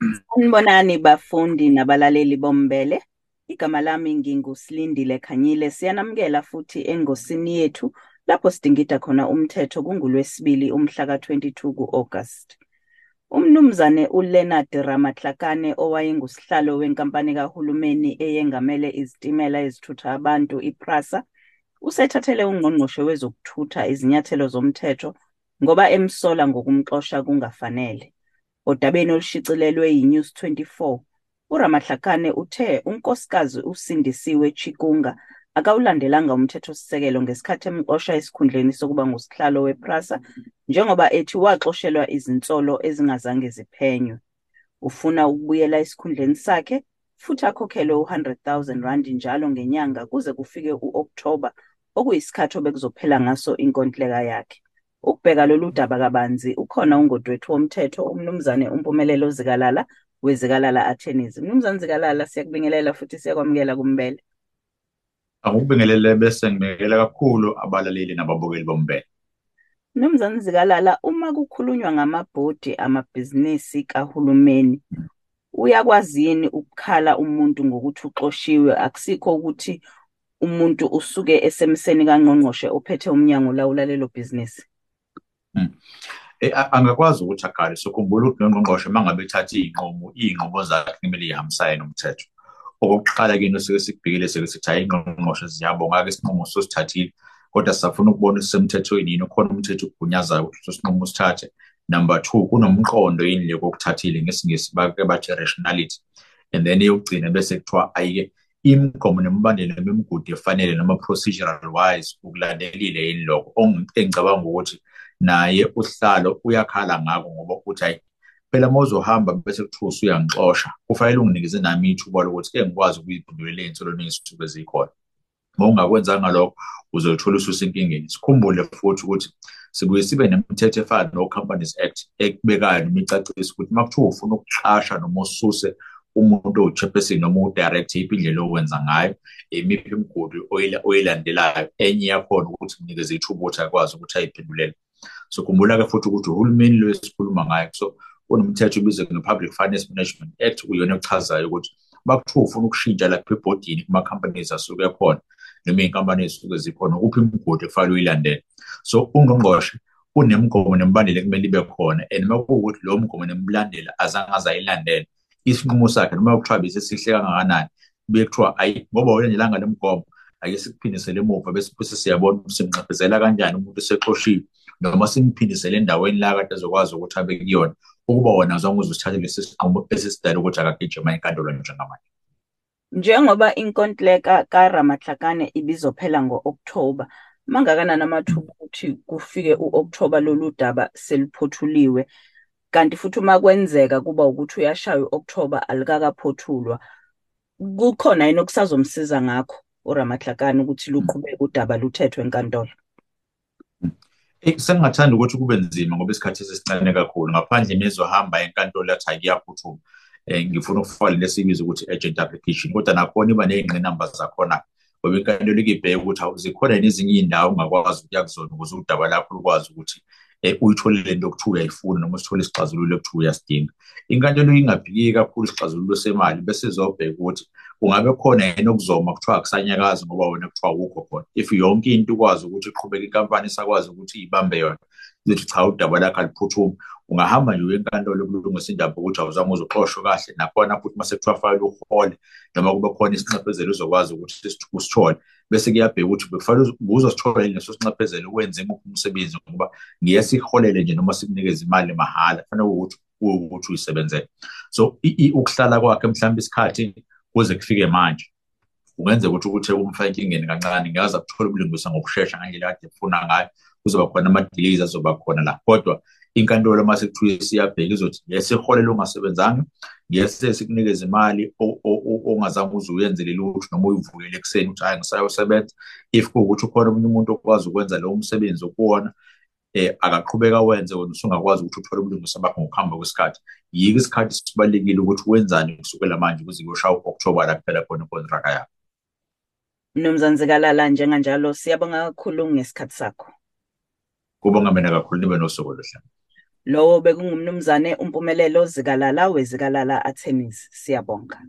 Sanibonani bafundi nabalaleli bombele. Igama lami nginguSilindile Khanyile. Siyanamukela futhi engosini yethu lapho sidingida khona umthetho kunguLwesibili umhla ka-22 ku-August. Umnumzane uLeonard Ramatlakane owayengusihlalo wenkampani kahulumeni eyengamele izitimela ezithutha abantu i-PRASA usethathele ungqongqoshe wezokuthutha izinyathelo zomthetho ngoba emsola ngokumxosha kungafanele. Odabeni olushicilelwe yi-News 24, uRamatlakane uthe unkosikazi uSindisiwe Chikunga akawulandelanga umthethosisekelo ngesikhathi emxosha esikhundleni sokuba ngusihlalo we-PRASA njengoba ethi waxoshelwa izinsolo ezingazange ziphenywe. Ufuna ukubuyela esikhundleni sakhe futhi akhokhelwe u-R100 000 njalo ngenyanga kuze kufike u-Okthoba okuyisikhathi obekuzophela ngaso inkontileka yakhe. Ukubheka lolu daba kabanzi ukhona ungodwethu womthetho umnumzane uMpumelelo Zikalala weZikalala Attorneys. Mnumzane Zikalala siyakubingelela futhi siyakwamukela kumbele. Akukubingelele bese ngibingelela kakhulu abalaleli nababukeli bombele. Mnumzane Zikalala, uma kukhulunywa ngamabhodi amabhizinisi kahulumeni, uyakwazi yini ukukhala umuntu ngokuthi uxoshiwe akusikho ukuthi umuntu usuke esemseni kangqongqoshe ophethe umnyango lawula lelo bhizinisi? Angakwazi ukuthi akhale sokhumbula ukuthi nongqongqoshe uma ngabe ethatha iy'nqumo iy'nqumo zakhe kumele yihambisane nomthetho. Okokuqala kini suke sikubhekile sike sithi hayi iy'nqongqoshe ziyabonga-ke isinqumo sosithathile kodwa sisafuna ukubona sisemthethweni yini ukhona umthetho ogunyazayo ukuthi leso sinqumo usithathe. Number two, kunomqondo yini le kokuthathile ngesingisi bake bathi rationality and then eyokugcina bese kuthiwa ayike imigomo nemibandela noma imigudu efanele noma procedural wise ukulandelile yini lokho engicabanga ukuthi naye uhlalo uyakhala ngako ngoba uthi hayi phela uma uzohamba bese kuthiwa usuyangixosha kufanele unginikeze nami ithuba lokuthi ke ngikwazi ukuyiphendulela iy'nsolo nezisuke zikhona. Uma ungakwenzanga lokho uzothola ususenkingeni. Sikhumbule futhi ukuthi sibuye sibe nemithetho efana no-companies act ekubekayo noma icacisa ukuthi uma kuthiwa ufuna ukuxasha noma ususe umuntu owu-chairperson noma udirector iphi indlela owenza ngayo imiphi imigudu oyilandelayo enye yakhona ukuthi kunikeze ithuba ukuthi akwazi ukuthi ayiphendulele. So khumbula-ke futhi ukuthi uhulumeni lo esikhuluma ngayo so kunomthetho ubizwe nge-public finance management act uyona ekuchazayo ukuthi bakuthiwa ufuna ukushintsha lapha ebhodini kuma-companies asuke ekhona noma iy'nkampani ezisuke zikhona ukuphi imigudu ekufanele uyilandele. So ungqongqoshe unemigomo nemibandela ekumele ibe khona and uma kuwukuthi lowo mgomo nemibandela azange aze ayilandele isinqumo sakhe noma kuthiwa besesihle kangakanani kubuye kuthiwa ayi ngoba ulandelanga le mgomo ake sikuphindisele emuva bese bese siyabona ukuthi simnxephezela kanjani umuntu esexoshiwe noma simphindisele endaweni la kade azokwazi ukuthi abe kuyona ukuba wona azange uzosithathe lesi sinqumo esisidala ukuthi akagijima inkantolo njengamanje. Njengoba inkontileka kaRamatlakane ibizophela ngo-Okthoba, mangakanani amathuba ukuthi kufike u-Okthoba lolu daba seluphothuliwe kanti futhi uma kwenzeka kuba ukuthi uyashaya u-Okthoba alikakaphothulwa kukhona yini okusazomsiza ngakho? uRamatlakane ukuthi luqhubeke udaba luthethwe enkantolo? Sengingathanda ukuthi kube nzima ngoba isikhathi sesincane kakhulu. Ngaphandle nizohamba enkantolo yathi akuyaphuthuma ngifuna ukufaka lesibizo ukuthi agent application kodwa nakhona iba ney'ngqinamba zakhona. Ngoba inkantolo ikibheke ukuthi zikhona yini ezinye iy'ndawo ongakwazi ukuya kuzona ukuze udaba lakho lukwazi ukuthi uyithole le nto okuthiwa uyayifuna noma usithole isixazululo ekuthiwa uyasidinga inkantolo ingabhiki kakhulu isixazululo semali bese izobheka ukuthi kungabe khona yini okuzoma kuthiwa akusanyakazi ngoba wena kuthiwa awukho khona. If yonke into ukwazi ukuthi iqhubeke inkampani isakwazi ukuthi iyibambe yona izothi cha udaba lakho aliphuthumi. Ungahamba nje uye enkantolo kulungisa indaba ukuthi awuzange uzoxoshwe kahle. Nakhona futhi mase kuthiwa fanele uhole noma kube khona isinxephezelo uzokwazi ukuthi usithole. Bese kuyabheka ukuthi bekufanele uzosithola yini leso sinxephezelo wenze nguphi umsebenzi ngoba ngiye siholele nje noma sikunikeze imali mahhala. Fanele ukuthi ukuthi uyisebenzele so ukuhlala kwakhe mhlawumbe isikhathi kuze kufike manje kungenzeka ukuthi ukuthi umfake enkingeni kancane. Ngiyazi akuthola ubulungisa ngokushesha ngendlela kade efuna ngayo. Kuzoba khona ama-delays azoba khona la. Kodwa inkantolo uma sekuthiwe siyabheka izothi ngiyesiholele ongasebenzanga ngiyese sikunikeze imali ongazange uze uyenzele lutho noma uyivukele ekuseni ukuthi hayi ngisayosebenza if kuwukuthi ukhona omunye umuntu okwazi ukwenza lowo msebenzi okuwona um akaqhubeka wenze wena usungakwazi ukuthi uthole ubulungisa bakho ngokuhamba kwesikhathi yiko isikhathi sibalulekile ukuthi wenzani kusukela manje ukuze kuyoshaya u-October la kuphela khona ikontraka yakho Mnumzane Zikalala njenganjalo siyabonga kakhulu ngesikhathi sakho. Kubonga mina kakhulu nibe nosuku oluhle. Lowo bekungumnumzane uMpumelelo Zikalala weZikalala Attorneys. Siyabonga.